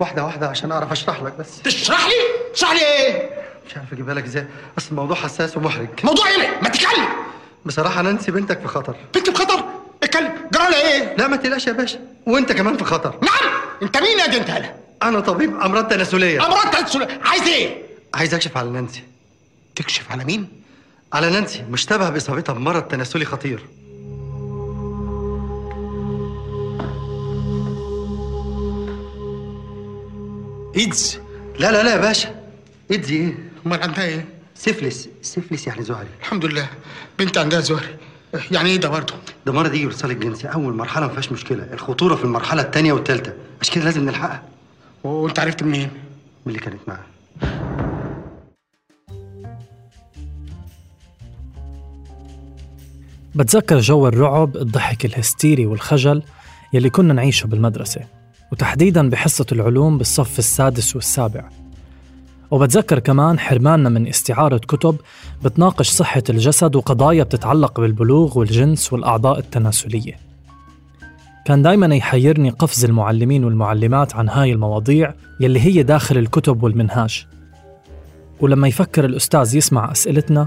واحدة واحدة عشان أعرف أشرح لك بس. تشرح لي؟ تشرح لي إيه؟ مش عارف أجيبها لك إزاي. أصل الموضوع حساس ومحرج. موضوع إيه؟ ما تتكلم! بصراحة نانسي بنتك في خطر. بنت بخطر اتكلم. جرى لها إيه؟ لا ما تقلقش يا باشا. وأنت كمان في خطر. نعم! أنت مين يا هلا؟ أنا طبيب أمراض تناسلية. أمراض تناسل عايز إيه؟ عايز أكشف على نانسي. تكشف على مين؟ على نانسي مشتبه بإصابتها بمرض تناسلي خطير. إيدز. لا لا لا يا باشا. إيدز إيه؟ أمال عندها إيه؟ syphilis. syphilis يعني زهري. الحمد لله. بنت عندها زهري. يعني إيه ده برضه؟ ده مرض يجي بالاتصال الجنسي أول مرحلة ما فيهاش مشكلة. الخطورة في المرحلة الثانية والثالثه عشان كده لازم نلحقها. وانت عرفت منين؟ من اللي كانت معاها. بتذكر جو الرعب الضحك الهستيري والخجل يلي كنا نعيشه بالمدرسة. وتحديدا بحصة العلوم بالصف السادس والسابع. وبتذكر كمان حرماننا من استعارة كتب بتناقش صحة الجسد وقضايا بتتعلق بالبلوغ والجنس والأعضاء التناسلية. كان دايما يحيرني قفز المعلمين والمعلمات عن هاي المواضيع يلي هي داخل الكتب والمنهاج. ولما يفكر الأستاذ يسمع أسئلتنا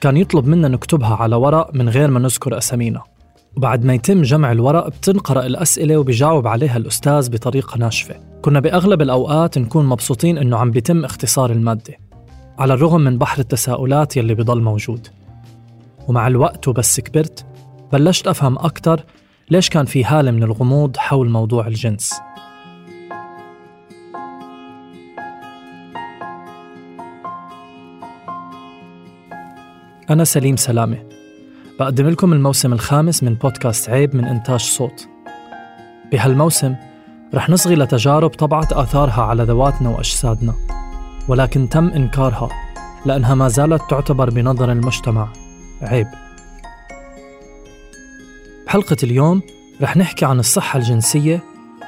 كان يطلب منا نكتبها على ورق من غير ما نذكر أسامينا. وبعد ما يتم جمع الورق بتنقرأ الأسئلة وبيجاوب عليها الأستاذ بطريقة ناشفة. كنا بأغلب الأوقات نكون مبسوطين إنه عم بيتم اختصار المادة على الرغم من بحر التساؤلات يلي بضل موجود. ومع الوقت وبس كبرت بلشت أفهم أكتر ليش كان في هالة من الغموض حول موضوع الجنس. أنا سليم سلامة. بقدم لكم الموسم الخامس من بودكاست عيب من إنتاج صوت. بهالموسم رح نصغي لتجارب طبعت آثارها على ذواتنا وأجسادنا ولكن تم إنكارها لأنها ما زالت تعتبر بنظر المجتمع عيب. بحلقة اليوم رح نحكي عن الصحة الجنسية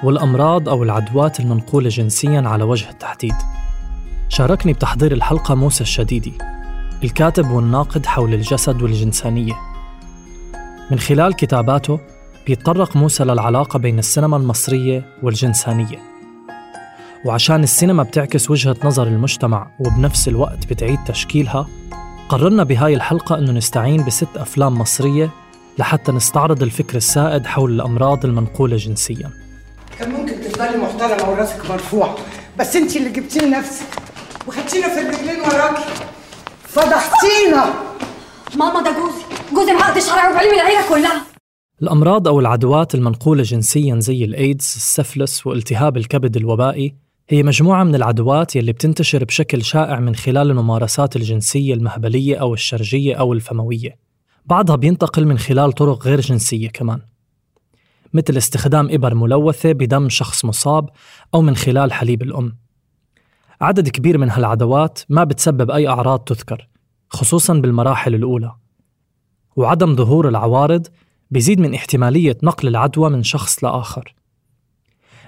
والأمراض أو العدوات المنقولة جنسياً على وجه التحديد. شاركني بتحضير الحلقة موسى الشديدي الكاتب والناقد حول الجسد والجنسانية. من خلال كتاباته بيتطرق موسى للعلاقة بين السينما المصرية والجنسانية. وعشان السينما بتعكس وجهة نظر المجتمع وبنفس الوقت بتعيد تشكيلها قررنا بهاي الحلقة أنه نستعين بست أفلام مصرية لحتى نستعرض الفكر السائد حول الأمراض المنقولة جنسياً. كان ممكن تفضلي محترمة وراسك مرفوع بس انت اللي جبتي نفسك وخدتينا في الرجلين وراكي. فضحتينا. ماما ده جوزي. جوزي معقد شرعي وبعلم العيلة كلها. الأمراض أو العدوات المنقولة جنسياً زي الإيدز، السفلس والتهاب الكبد الوبائي هي مجموعة من العدوات يلي بتنتشر بشكل شائع من خلال الممارسات الجنسية المهبلية أو الشرجية أو الفموية. بعضها بينتقل من خلال طرق غير جنسية كمان مثل استخدام إبر ملوثة بدم شخص مصاب أو من خلال حليب الأم. عدد كبير من هالعدوات ما بتسبب أي أعراض تذكر خصوصا بالمراحل الأولى. وعدم ظهور العوارض بيزيد من احتمالية نقل العدوى من شخص لآخر.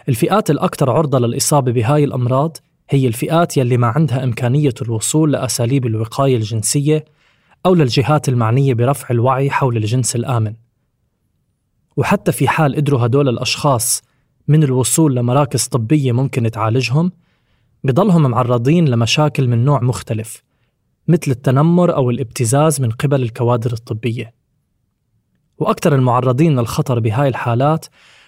الفئات الأكثر عرضة للإصابة بهاي الأمراض هي الفئات يلي ما عندها إمكانية الوصول لأساليب الوقاية الجنسية أو للجهات المعنية برفع الوعي حول الجنس الآمن. وحتى في حال قدروا هدول الأشخاص من الوصول لمراكز طبية ممكن تعالجهم بضلهم معرضين لمشاكل من نوع مختلف. مثل التنمر أو الابتزاز من قبل الكوادر الطبية. وأكثر المعرضين للخطر بهاي الحالات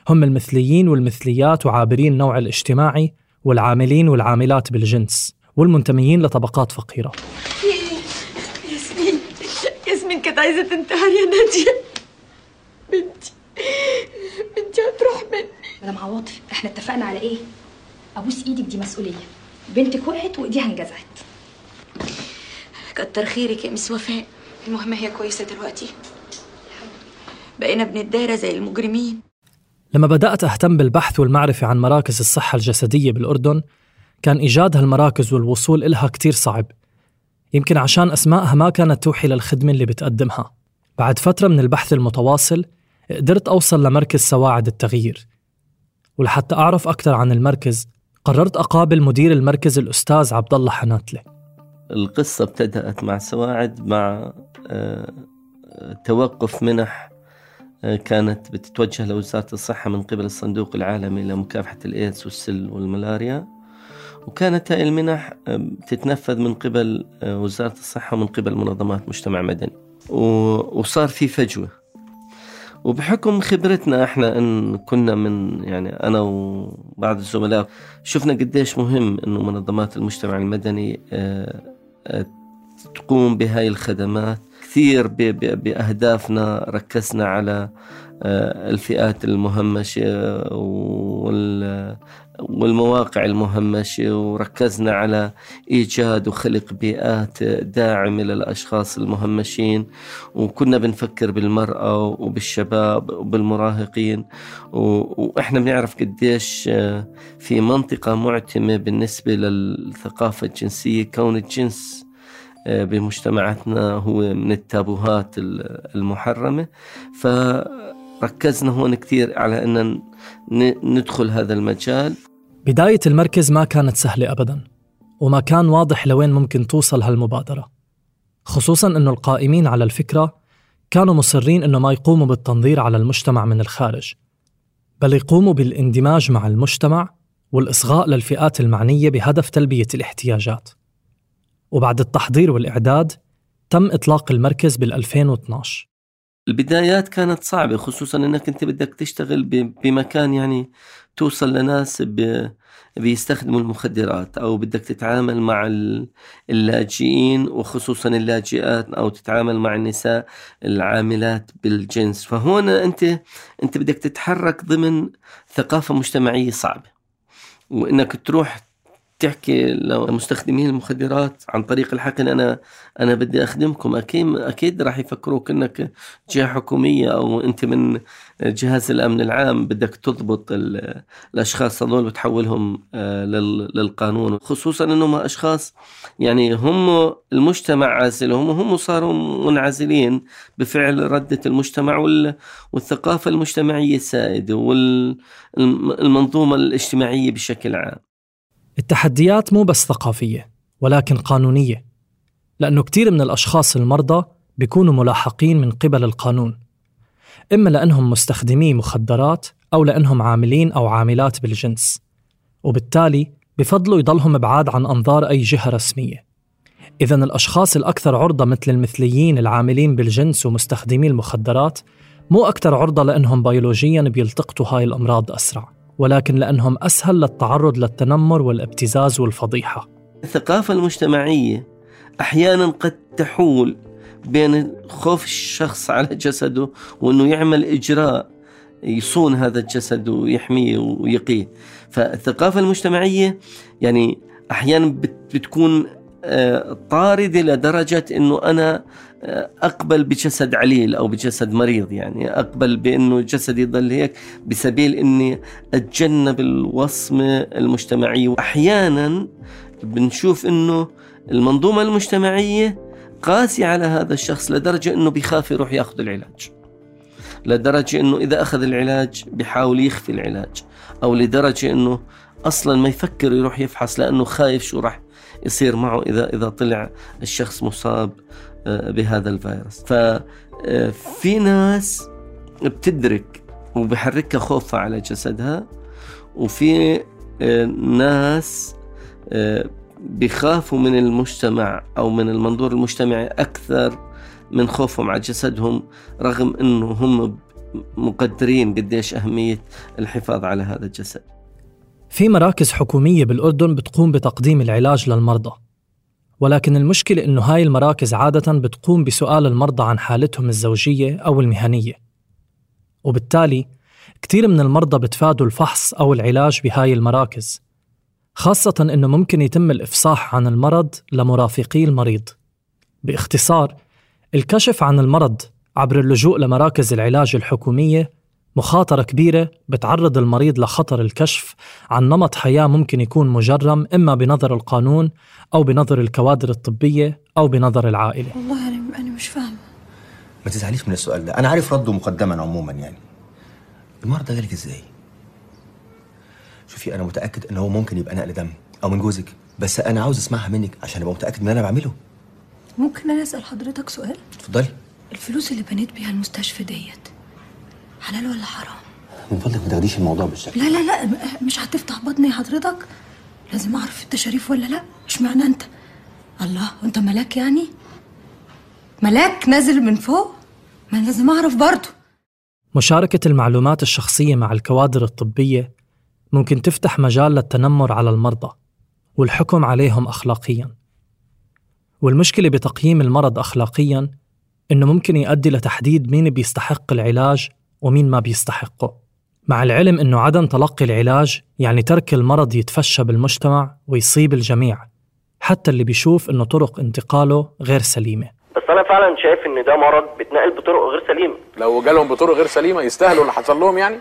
هم المثليين والمثليات وعابرين النوع الاجتماعي والعاملين والعاملات بالجنس والمنتميين لطبقات فقيرة. ياسمين ياسمين كانت عايزة تنتحر يا نادية. بنتي بنتي هتروح مني. مدام عواطف إحنا اتفقنا على إيه؟ أبوس إيدك دي مسؤولية. بنتك وقعت وإيديها انجزعت. كتر خيرك يا مس وفاء. المهم هي كويسة دلوقتي. بقينا بنتدارى زي المجرمين. لما بدأت أهتم بالبحث والمعرفة عن مراكز الصحة الجسدية بالأردن كان إيجاد هالمراكز والوصول إلها كتير صعب. يمكن عشان أسمائها ما كانت توحي للخدمة اللي بتقدمها. بعد فترة من البحث المتواصل قدرت أوصل لمركز سواعد التغيير. ولحتى أعرف أكثر عن المركز قررت أقابل مدير المركز الأستاذ عبد الله حناتلة. القصة ابتدأت مع سواعد مع آه، توقف منح آه، كانت بتتوجه لوزارة الصحة من قبل الصندوق العالمي لمكافحة الإيدز والسل والملاريا. وكانت هاي المنح تتنفذ من قبل آه، وزارة الصحة ومن قبل منظمات مجتمع مدني. وصار في فجوة. وبحكم خبرتنا إحنا إن كنا من يعني أنا وبعض الزملاء شفنا قديش مهم إنه منظمات المجتمع المدني تقوم بهاي الخدمات كثير بأهدافنا ركزنا على آه، الفئات المهمشة والمواقع المهمشة وركزنا على إيجاد وخلق بيئات داعمة للأشخاص المهمشين. وكنا بنفكر بالمرأة وبالشباب وبالمراهقين. وإحنا بنعرف قديش آه، في منطقة معتمة بالنسبة للثقافة الجنسية كون الجنس آه، بمجتمعاتنا هو من التابوهات المحرمة. فركزنا هون كثير على أن ندخل هذا المجال. بداية المركز ما كانت سهلة أبدا وما كان واضح لوين ممكن توصل هالمبادرة خصوصا أنه القائمين على الفكرة كانوا مصرين أنه ما يقوموا بالتنظير على المجتمع من الخارج بل يقوموا بالاندماج مع المجتمع والإصغاء للفئات المعنية بهدف تلبية الاحتياجات. وبعد التحضير والإعداد تم إطلاق المركز بال 2012 البدايات كانت صعبة خصوصا إنك أنت بدك تشتغل بمكان يعني توصل لناس بيستخدموا المخدرات أو بدك تتعامل مع اللاجئين وخصوصا اللاجئات أو تتعامل مع النساء العاملات بالجنس. فهون أنت أنت بدك تتحرك ضمن ثقافة مجتمعية صعبة وإنك تروح تحكي لمستخدمين المخدرات عن طريق الحقن أنا أنا بدي أخدمكم. أكيد أكيد راح يفكروك إنك جهة حكومية أو أنت من جهاز الأمن العام. بدك تضبط الأشخاص هذول وتحولهم آه، للقانون. خصوصا إنهم أشخاص يعني هم المجتمع عازل. هم هم صاروا منعزلين بفعل ردة المجتمع والثقافة المجتمعية السائدة والمنظومه الاجتماعية بشكل عام. التحديات مو بس ثقافية ولكن قانونية لأنه كتير من الأشخاص المرضى بيكونوا ملاحقين من قبل القانون. إما لأنهم مستخدمي مخدرات أو لأنهم عاملين أو عاملات بالجنس وبالتالي بفضلوا يضلهم بعاد عن أنظار أي جهة رسمية. إذا الأشخاص الأكثر عرضة مثل المثليين العاملين بالجنس ومستخدمي المخدرات مو أكثر عرضة لأنهم بيولوجيا بيلتقطوا هاي الأمراض أسرع. ولكن لأنهم أسهل للتعرض للتنمر والابتزاز والفضيحة. الثقافة المجتمعية أحيانا قد تحول بين خوف الشخص على جسده وأنه يعمل إجراء يصون هذا الجسد ويحميه ويقيه. فالثقافة المجتمعية يعني أحيانا بتكون طاردة لدرجة أنه أنا أقبل بجسد عليل أو بجسد مريض يعني أقبل بإنه جسدي يضل هيك بسبيل إني أتجنب الوصمه المجتمعيه واحيانا بنشوف إنه المنظومة المجتمعية قاسي على هذا الشخص لدرجة إنه بيخاف يروح يأخذ العلاج. لدرجة إنه إذا أخذ العلاج بيحاول يخفي العلاج أو لدرجة إنه أصلا ما يفكر يروح يفحص لأنه خايف شو راح يصير معه اذا إذا طلع الشخص مصاب آه، بهذا الفيروس ففي آه، ناس بتدرك وبحركها خوفها على جسدها وفي آه، ناس بيخافوا من المجتمع أو من المنظور المجتمعي أكثر من خوفهم على جسدهم رغم إنه هم مقدرين قديش أهمية الحفاظ على هذا الجسد. في مراكز حكومية بالأردن بتقوم بتقديم العلاج للمرضى. ولكن المشكلة إنه هاي المراكز عادة بتقوم بسؤال المرضى عن حالتهم الزوجية أو المهنية. وبالتالي كتير من المرضى بتفادوا الفحص أو العلاج بهاي المراكز خاصة إنه ممكن يتم الإفصاح عن المرض لمرافقي المريض. باختصار الكشف عن المرض عبر اللجوء لمراكز العلاج الحكومية مخاطرة كبيرة بتعرض المريض لخطر الكشف عن نمط حياة ممكن يكون مجرم إما بنظر القانون أو بنظر الكوادر الطبية أو بنظر العائلة. والله أنا أنا مش فاهمة. ما تزعليش من السؤال ده. أنا عارف رده مقدما عموما يعني. المرض ده جالك إزاي؟ شوفي أنا متأكد إن هو ممكن يبقى نقل دم أو من جوزك بس أنا عاوز أسمعها منك عشان أبقى متأكد من اللي أنا بعمله. ممكن أنا أسأل حضرتك سؤال؟ اتفضلي. الفلوس اللي بنيت بيها المستشفى ديت حلال ولا حرام؟ من فضلك ما تاخديش الموضوع بالشكل لا لا لا مش هتفتح بطني حضرتك لازم أعرف انت شريف ولا لا؟ مش معنى أنت؟ الله وانت ملاك يعني؟ ملاك نازل من فوق؟ ما لازم أعرف برضه. مشاركة المعلومات الشخصية مع الكوادر الطبية ممكن تفتح مجال للتنمر على المرضى والحكم عليهم أخلاقياً. والمشكلة بتقييم المرض أخلاقياً إنه ممكن يؤدي لتحديد مين بيستحق العلاج ومين ما بيستحقه. مع العلم إنه عدم تلقي العلاج يعني ترك المرض يتفشى بالمجتمع ويصيب الجميع حتى اللي بيشوف إنه طرق انتقاله غير سليمة. بس أنا فعلا شايف إن ده مرض بيتنقل بطرق غير سليمة. لو جالهم بطرق غير سليمة يستاهلوا اللي حصل لهم يعني؟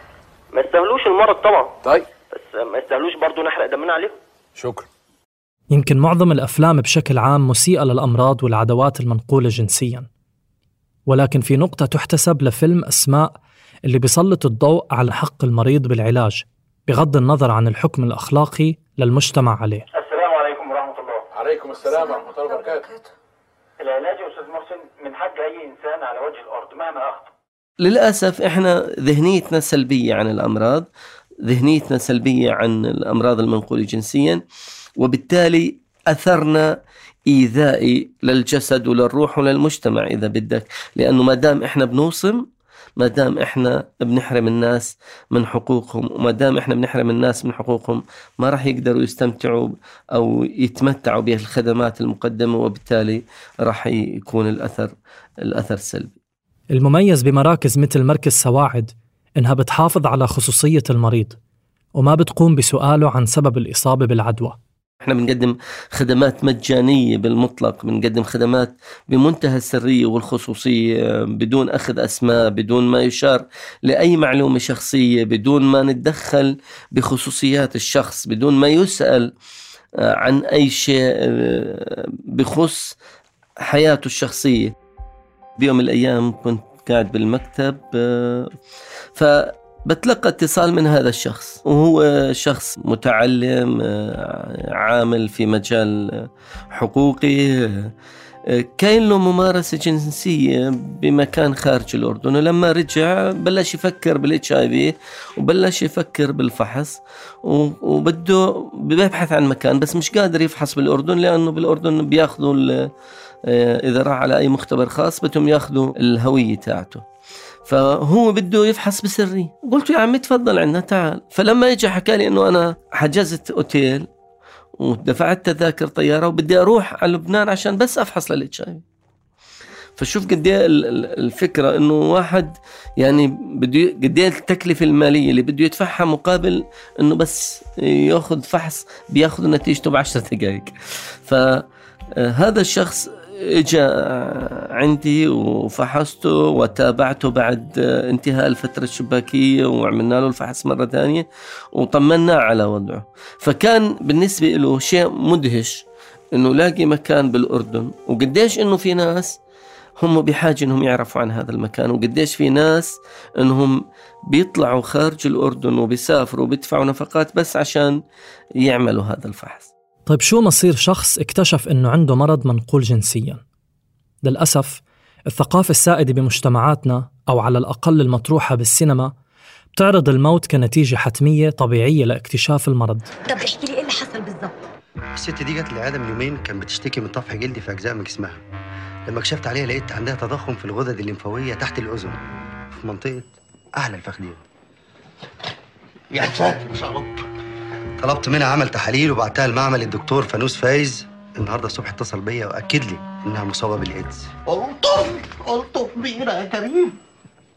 ما يستاهلوش المرض طبعا. طيب. بس ما يستاهلوش برضو نحرق دمنا عليهم. شكرا. يمكن معظم الأفلام بشكل عام مسيئة للأمراض والعدوات المنقولة جنسياً. ولكن في نقطة تحتسب لفيلم أسماء اللي بيسلط الضوء على حق المريض بالعلاج بغض النظر عن الحكم الأخلاقي للمجتمع عليه. السلام عليكم ورحمة الله. عليكم السلام ورحمة الله وبركاته. العلاج يا أستاذ محسن من حق أي إنسان على وجه الأرض مهما أخطأ. للأسف إحنا ذهنيتنا سلبية عن الأمراض ذهنيتنا سلبية عن الأمراض المنقولة جنسيا وبالتالي أثرنا إيذائي للجسد وللروح وللمجتمع إذا بدك. لأنه ما دام إحنا بنوصم ما دام إحنا بنحرم الناس من حقوقهم وما دام إحنا بنحرم الناس من حقوقهم ما راح يقدروا يستمتعوا أو يتمتعوا بالخدمات المقدمة وبالتالي راح يكون الأثر الأثر سلبي. المميز بمراكز مثل مركز سواعد إنها بتحافظ على خصوصية المريض وما بتقوم بسؤاله عن سبب الإصابة بالعدوى. إحنا بنقدم خدمات مجانية بالمطلق بنقدم خدمات بمنتهى السرية والخصوصية بدون أخذ أسماء بدون ما يشار لأي معلومة شخصية بدون ما نتدخل بخصوصيات الشخص بدون ما يسأل آه، عن أي شيء آه، بخص حياته الشخصية. بيوم من الأيام كنت قاعد بالمكتب آه، فبتلقى اتصال من هذا الشخص. وهو شخص متعلم آه، عامل في مجال حقوقي آه، كاين له ممارسة جنسية بمكان خارج الأردن. ولما رجع بلش يفكر بالاتش اي في وبلش يفكر بالفحص وبده بيبحث عن مكان بس مش قادر يفحص بالأردن لأنه بالأردن بياخذوا آه، إذا راح على أي مختبر خاص بدهم ياخذوا الهوية تاعته. فهو بده يفحص بسري. قلت يا عمي تفضل عندنا تعال. فلما اجى حكى لي إنه أنا حجزت أوتيل ودفعت تذاكر طيارة وبدي أروح على لبنان عشان بس أفحص للإتش آي. فشوف قد إيه ال- ال- الفكرة إنه واحد يعني بده قد إيه التكلفة المالية اللي بده يدفعها مقابل إنه بس ياخذ فحص بياخذ نتيجته بعشر دقائق فهذا الشخص اجى عندي وفحصته وتابعته بعد انتهاء الفترة الشباكية وعملنا له الفحص مرة ثانية وطمنا على وضعه. فكان بالنسبة له شيء مدهش إنه لاقي مكان بالأردن وقديش إنه في ناس هم بحاجة إنهم يعرفوا عن هذا المكان وقديش في ناس إنهم بيطلعوا خارج الأردن وبيسافروا وبيدفعوا نفقات بس عشان يعملوا هذا الفحص. طيب شو مصير شخص اكتشف إنه عنده مرض منقول جنسيا؟ للأسف الثقافة السائدة بمجتمعاتنا أو على الأقل المطروحة بالسينما بتعرض الموت كنتيجة حتمية طبيعية لاكتشاف المرض. طب احكي لي إيه اللي حصل بالظبط الست دي جت العياده من يومين كان بتشتكي من طفح جلدي في أجزاء من جسمها. لما كشفت عليها لقيت عندها تضخم في الغدد الليمفاوية تحت الأذن في منطقة أعلى الفخذين يا ساتر يا رب. طلبت منها عمل تحاليل وبعتها المعمل الدكتور فانوس فايز. النهارده الصبح اتصل بيا وأكد لي إنها مصابة بالإيدز. قلطم قلطم كبيرة يا كريم.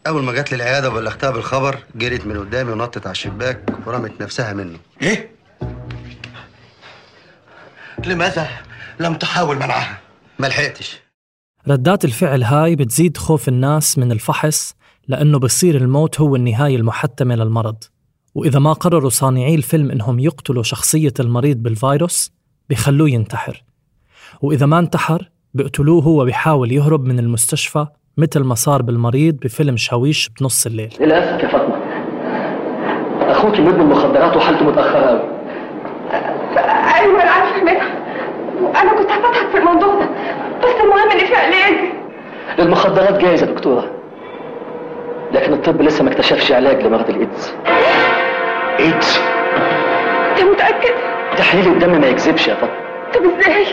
أول ما جت لي العيادة وبلغتها بالخبر جريت من قدامي ونطت على الشباك ورمت نفسها منه إيه؟ لماذا لم تحاول منعها؟ ما لحقتش. ردات الفعل هاي بتزيد خوف الناس من الفحص لأنه بصير الموت هو النهاية المحتمة للمرض. وإذا ما قرروا صانعي الفيلم إنهم يقتلوا شخصية المريض بالفيروس بيخلوه ينتحر. وإذا ما انتحر بيقتلوه هو بيحاول يهرب من المستشفى مثل ما صار بالمريض بفيلم شاويش بنص الليل. للأسف يا فاطمة أخوك مدمن مخدرات وحالته متأخرة قوي أيوه أنا عارفة منها أنا كنت هفتحك في الموضوع ده بس المهم ان في علاج المخدرات جايزه يا دكتورة. لكن الطب لسه ما اكتشفش علاج لمرض الإيدز. إيدز؟ أنت متأكد؟ تحليل الدم ما يكذبش يا فاطمة. طب إزاي؟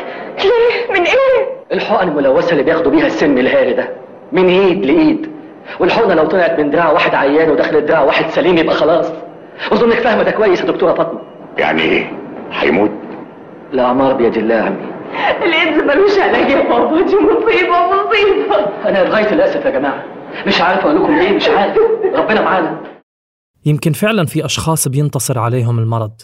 ليه؟ من إيه؟ الحقن الملوثة اللي بياخدوا بيها السم الهاري ده. من إيد لإيد. والحقنة لو طلعت من دراع واحد عيان ودخلت دراع واحد سليم يبقى خلاص. اظنك فاهمة ده كويس يا دكتورة فاطمة. يعني إيه؟ هيموت؟ الاعمار بيد الله يا عمي الإيدز ملوش علاج يا بابا. دي مصيبة مصيبة. أنا لغاية الآسف يا جماعة. مش عارف أقول لكم إيه مش عارف. ربنا معانا. يمكن فعلا في أشخاص بينتصر عليهم المرض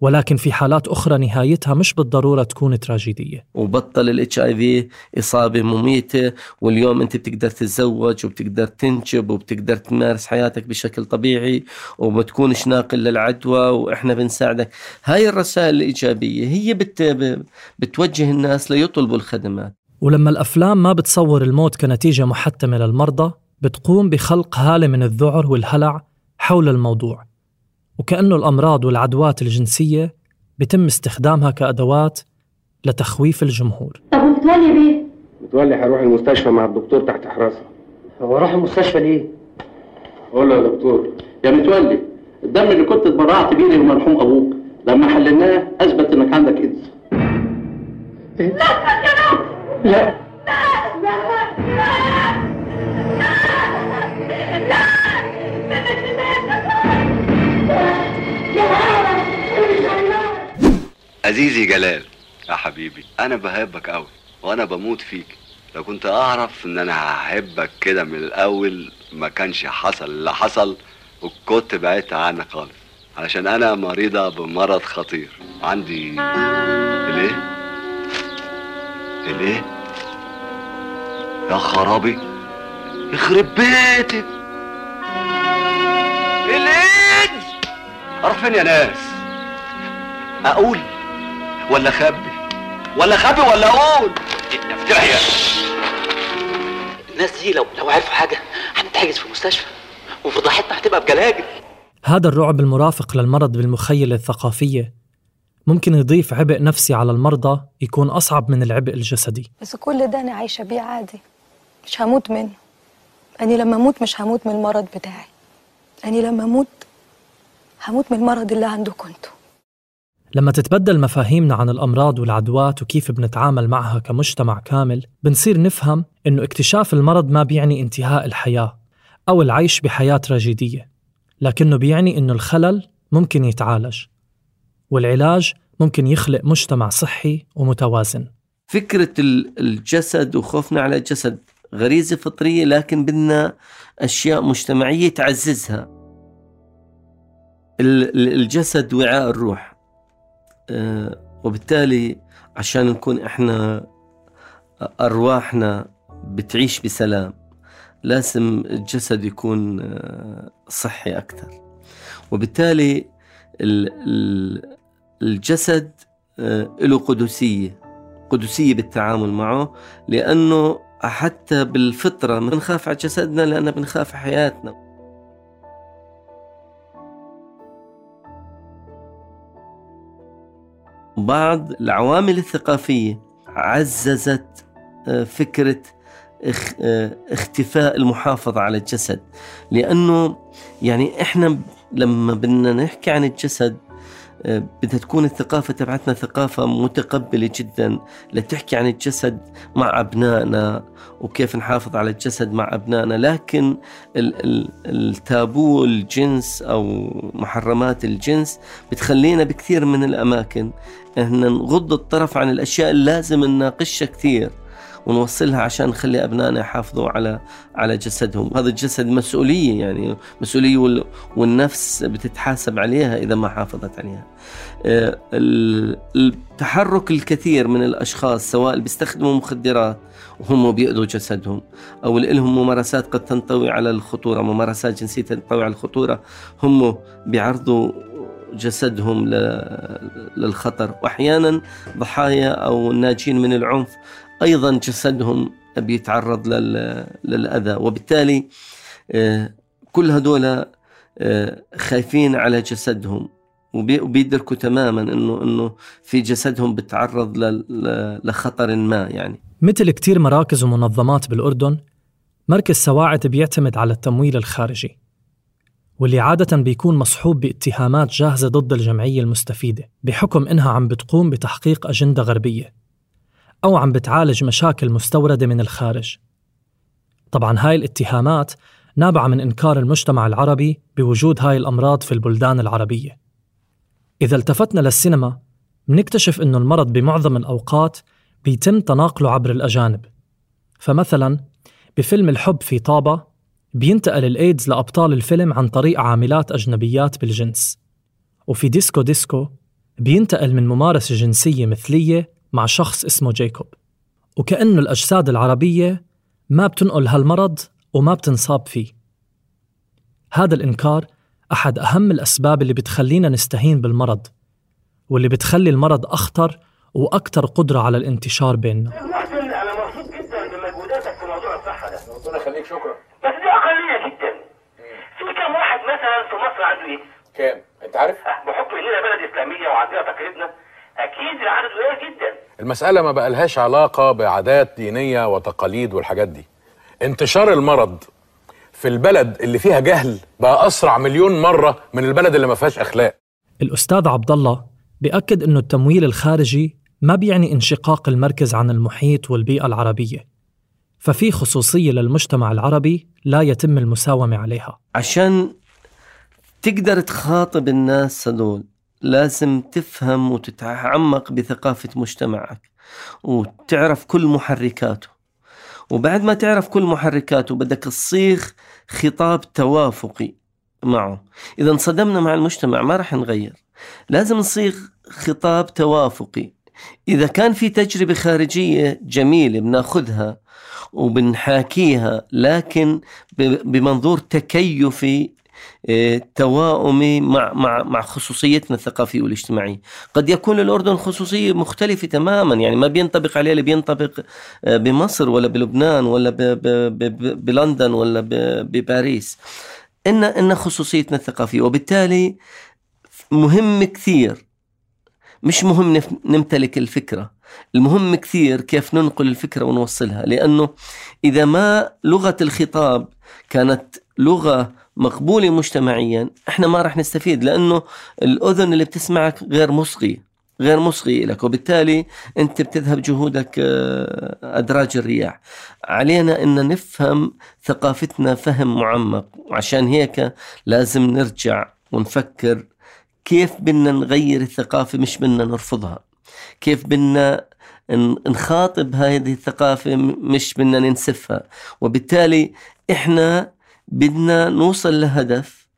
ولكن في حالات أخرى نهايتها مش بالضرورة تكون تراجيدية. وبطل الإتش آي في إصابة مميتة واليوم أنت بتقدر تتزوج وبتقدر تنجب وبتقدر تمارس حياتك بشكل طبيعي وبتكونش ناقل للعدوى وإحنا بنساعدك. هاي الرسائل الإيجابية هي بت بتوجه الناس ليطلبوا الخدمات. ولما الأفلام ما بتصور الموت كنتيجة محتمة للمرضى بتقوم بخلق هالة من الذعر والهلع حول الموضوع. وكأنه الأمراض والعدوات الجنسية بتم استخدامها كأدوات لتخويف الجمهور. طب ومتولي بيه؟ متولي هروح المستشفى مع الدكتور تحت حراسه هو راح المستشفى ليه؟ قول له يا دكتور. يا متولي الدم اللي كنت اتبرعت بيه للمرحوم أبوك لما حللناه أثبت إنك عندك إيدز. لا عزيزي جلال يا حبيبي أنا بحبك قوي وأنا بموت فيك. لو كنت أعرف إن أنا هحبك كده من الأول ما كانش حصل اللي حصل وكنت بعدت عنك خالص. علشان أنا مريضة بمرض خطير. عندي الإيه؟ الايه يا خرابي يخرب بيتك. الايدز أروح فين يا ناس؟ أقول ولا اخبي ولا اخبي ولا أقول؟ افتحيا الناس دي لو لو عرفوا حاجة هنتحجز في المستشفى وفضحتنا هتبقى بجلاجل. هذا الرعب المرافق للمرض بالمخيلة الثقافية. ممكن يضيف عبء نفسي على المرضى يكون أصعب من العبء الجسدي. بس كل ده أنا عايشة بيه عادي. مش هموت منه. أني لما أموت مش هموت من المرض بتاعي. أني لما أموت هموت من المرض اللي عندكم أنتوا. لما تتبدل مفاهيمنا عن الأمراض والعدوات وكيف بنتعامل معها كمجتمع كامل بنصير نفهم إنه اكتشاف المرض ما بيعني انتهاء الحياة أو العيش بحياة تراجيدية لكنه بيعني إنه الخلل ممكن يتعالج. والعلاج ممكن يخلق مجتمع صحي ومتوازن. فكرة ال- الجسد وخوفنا على الجسد غريزة فطرية لكن بدنا أشياء مجتمعية تعززها. ال- ال- الجسد وعاء الروح. آه، وبالتالي عشان نكون إحنا أرواحنا بتعيش بسلام لازم الجسد يكون آه، صحي أكثر. وبالتالي ال- ال- الجسد آه، له قدسية قدسية بالتعامل معه لأنه حتى بالفطرة بنخاف على جسدنا لأن بنخاف على حياتنا. بعض العوامل الثقافية عززت آه، فكرة آه، اختفاء المحافظة على الجسد. لأنه يعني إحنا لما بدنا نحكي عن الجسد بدها تكون الثقافة تبعتنا ثقافة متقبلة جدا لتحكي عن الجسد مع أبنائنا وكيف نحافظ على الجسد مع أبنائنا. لكن ال- ال- التابو الجنس أو محرمات الجنس بتخلينا بكثير من الأماكن. إن نغض الطرف عن الأشياء اللي لازم نناقشها كثير. ونوصلها عشان نخلي أبنائنا يحافظوا على على جسدهم، هذا الجسد مسؤولية يعني مسؤولية وال- والنفس بتتحاسب عليها إذا ما حافظت عليها. آه، ال- التحرك الكثير من الأشخاص سواء اللي بيستخدموا مخدرات وهم بيأذوا جسدهم أو اللي لهم ممارسات قد تنطوي على الخطورة، ممارسات جنسية تنطوي على الخطورة هم بيعرضوا جسدهم للخطر واحيانا ضحايا أو الناجين من العنف أيضا جسدهم بيتعرض لل- للأذى وبالتالي آه، كل هذول آه، خايفين على جسدهم وبي- وبيدركوا تماما إنه إنه في جسدهم بتعرض لخطر ما يعني. مثل كتير مراكز ومنظمات بالأردن مركز سواعد بيعتمد على التمويل الخارجي واللي عادة بيكون مصحوب باتهامات جاهزة ضد الجمعية المستفيدة بحكم إنها عم بتقوم بتحقيق أجندة غربية. أو عم بتعالج مشاكل مستوردة من الخارج. طبعا هاي الاتهامات نابعة من إنكار المجتمع العربي بوجود هاي الأمراض في البلدان العربية. إذا التفتنا للسينما منكتشف أنه المرض بمعظم الأوقات بيتم تناقله عبر الأجانب. فمثلا بفيلم الحب في طابة بينتقل الإيدز لأبطال الفيلم عن طريق عاملات أجنبيات بالجنس. وفي ديسكو ديسكو بينتقل من ممارسة جنسية مثلية مع شخص اسمه جيكوب. وكأنه الأجساد العربية ما بتنقل هالمرض وما بتنصاب فيه. هذا الإنكار أحد أهم الأسباب اللي بتخلينا نستهين بالمرض واللي بتخلي المرض أخطر وأكثر قدرة على الانتشار بيننا. محسن أنا مبسوط جدا بمجهوداتك في موضوع الصحه ده. ربنا يخليك شكرا بس دي اقليه جدا في كام واحد مثلا في مصر عنده ايدز كام؟ أنت عارف؟ بحكم إننا بلد إسلامية وعندنا تقاليدنا. أكيد العدد قليل جدا. المسألة ما بقالهاش علاقة بعادات دينية وتقاليد والحاجات دي. انتشار المرض في البلد اللي فيها جهل بقى أسرع مليون مرة من البلد اللي ما فيهاش أخلاق. الأستاذ عبد الله بيأكد أنه التمويل الخارجي ما بيعني انشقاق المركز عن المحيط والبيئة العربية ففي خصوصية للمجتمع العربي لا يتم المساومة عليها. عشان تقدر تخاطب الناس هذول لازم تفهم وتتعمق بثقافة مجتمعك وتعرف كل محركاته. وبعد ما تعرف كل محركاته بدك تصيغ خطاب توافقي معه. إذا انصدمنا مع المجتمع ما راح نغير. لازم نصيغ خطاب توافقي. إذا كان في تجربة خارجية جميلة بناخذها وبنحاكيها لكن بمنظور تكيفي توائمي مع مع مع خصوصيتنا الثقافية والاجتماعية، قد يكون للاردن خصوصية مختلفة تماما يعني ما بينطبق عليه اللي بينطبق آه، بمصر ولا بلبنان ولا ب- بلندن ولا بباريس. إن إن خصوصيتنا الثقافية وبالتالي مهم كثير. مش مهم نمتلك الفكرة، المهم كثير كيف ننقل الفكرة ونوصلها لأنه إذا ما لغة الخطاب كانت لغة مقبولة مجتمعيا إحنا ما راح نستفيد لأنه الأذن اللي بتسمعك غير مصغي غير مصغي لك وبالتالي أنت بتذهب جهودك آه، أدراج الرياح. علينا إن نفهم ثقافتنا فهم معمق وعشان هيك لازم نرجع ونفكر كيف بدنا نغير الثقافة مش بدنا نرفضها. كيف بدنا نخاطب هذه الثقافة مش بدنا ننسفها. وبالتالي إحنا بدنا نوصل لهدف.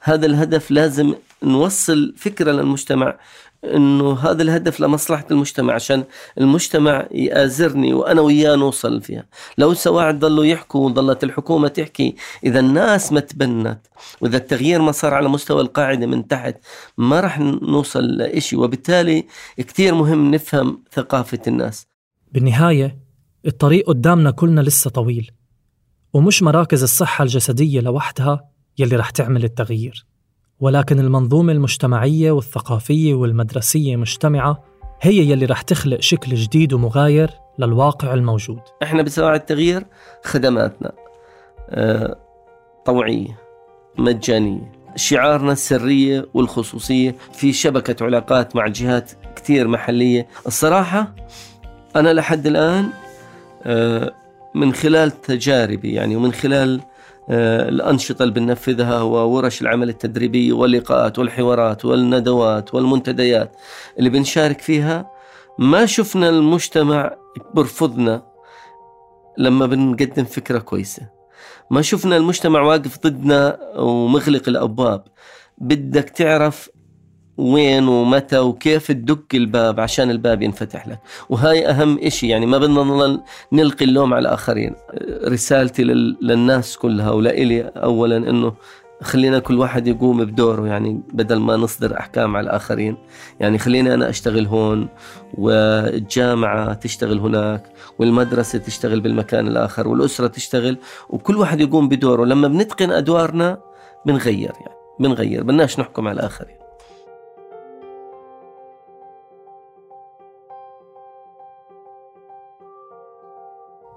هذا الهدف لازم نوصل فكرة للمجتمع إنه هذا الهدف لمصلحة المجتمع عشان المجتمع يآزرني وأنا وياه نوصل فيها. لو سواعد ضلوا يحكوا وظلت الحكومة تحكي إذا الناس ما تبنت وإذا التغيير ما صار على مستوى القاعدة من تحت ما راح نوصل لإشي. وبالتالي كتير مهم نفهم ثقافة الناس. بالنهاية الطريق قدامنا كلنا لسه طويل. ومش مراكز الصحة الجسدية لوحدها يلي رح تعمل التغيير. ولكن المنظومة المجتمعية والثقافية والمدرسية مجتمعة هي يلي رح تخلق شكل جديد ومغاير للواقع الموجود. إحنا بسواعد التغيير خدماتنا آه، طوعية مجانية شعارنا السرية والخصوصية. في شبكة علاقات مع جهات كتير محلية. الصراحة أنا لحد الآن آه، من خلال تجاربي يعني ومن خلال آه، الأنشطة اللي بننفذها وورش العمل التدريبية واللقاءات والحوارات والندوات والمنتديات اللي بنشارك فيها. ما شفنا المجتمع برفضنا لما بنقدم فكرة كويسة. ما شفنا المجتمع واقف ضدنا ومغلق الأبواب. بدك تعرف وين ومتى وكيف تدق الباب عشان الباب ينفتح لك. وهاي أهم إشي يعني ما بدنا نلقي اللوم على الآخرين. رسالتي لل- للناس كلها ولإلي أولا أنه خلينا كل واحد يقوم بدوره يعني بدل ما نصدر أحكام على الآخرين. يعني خليني أنا أشتغل هون والجامعة تشتغل هناك والمدرسة تشتغل بالمكان الآخر والأسرة تشتغل وكل واحد يقوم بدوره. لما بنتقن أدوارنا بنغير يعني بنغير بدناش نحكم على الآخرين.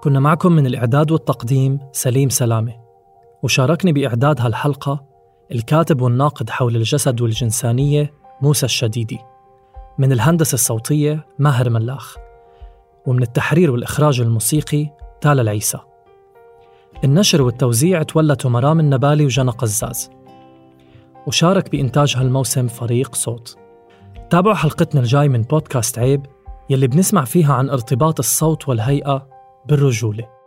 كنا معكم من الإعداد والتقديم سليم سلامة. وشاركني بإعداد هالحلقة الكاتب والناقد حول الجسد والجنسانية موسى الشديدي. من الهندسة الصوتية ماهر ملاخ. ومن التحرير والإخراج الموسيقي تالا العيسى. النشر والتوزيع تولته مرام النبالي وجنى قزاز. وشارك بإنتاج هالموسم فريق صوت. تابعوا حلقتنا الجاي من بودكاست عيب يلي بنسمع فيها عن ارتباط الصوت والهيئة بالرجولة.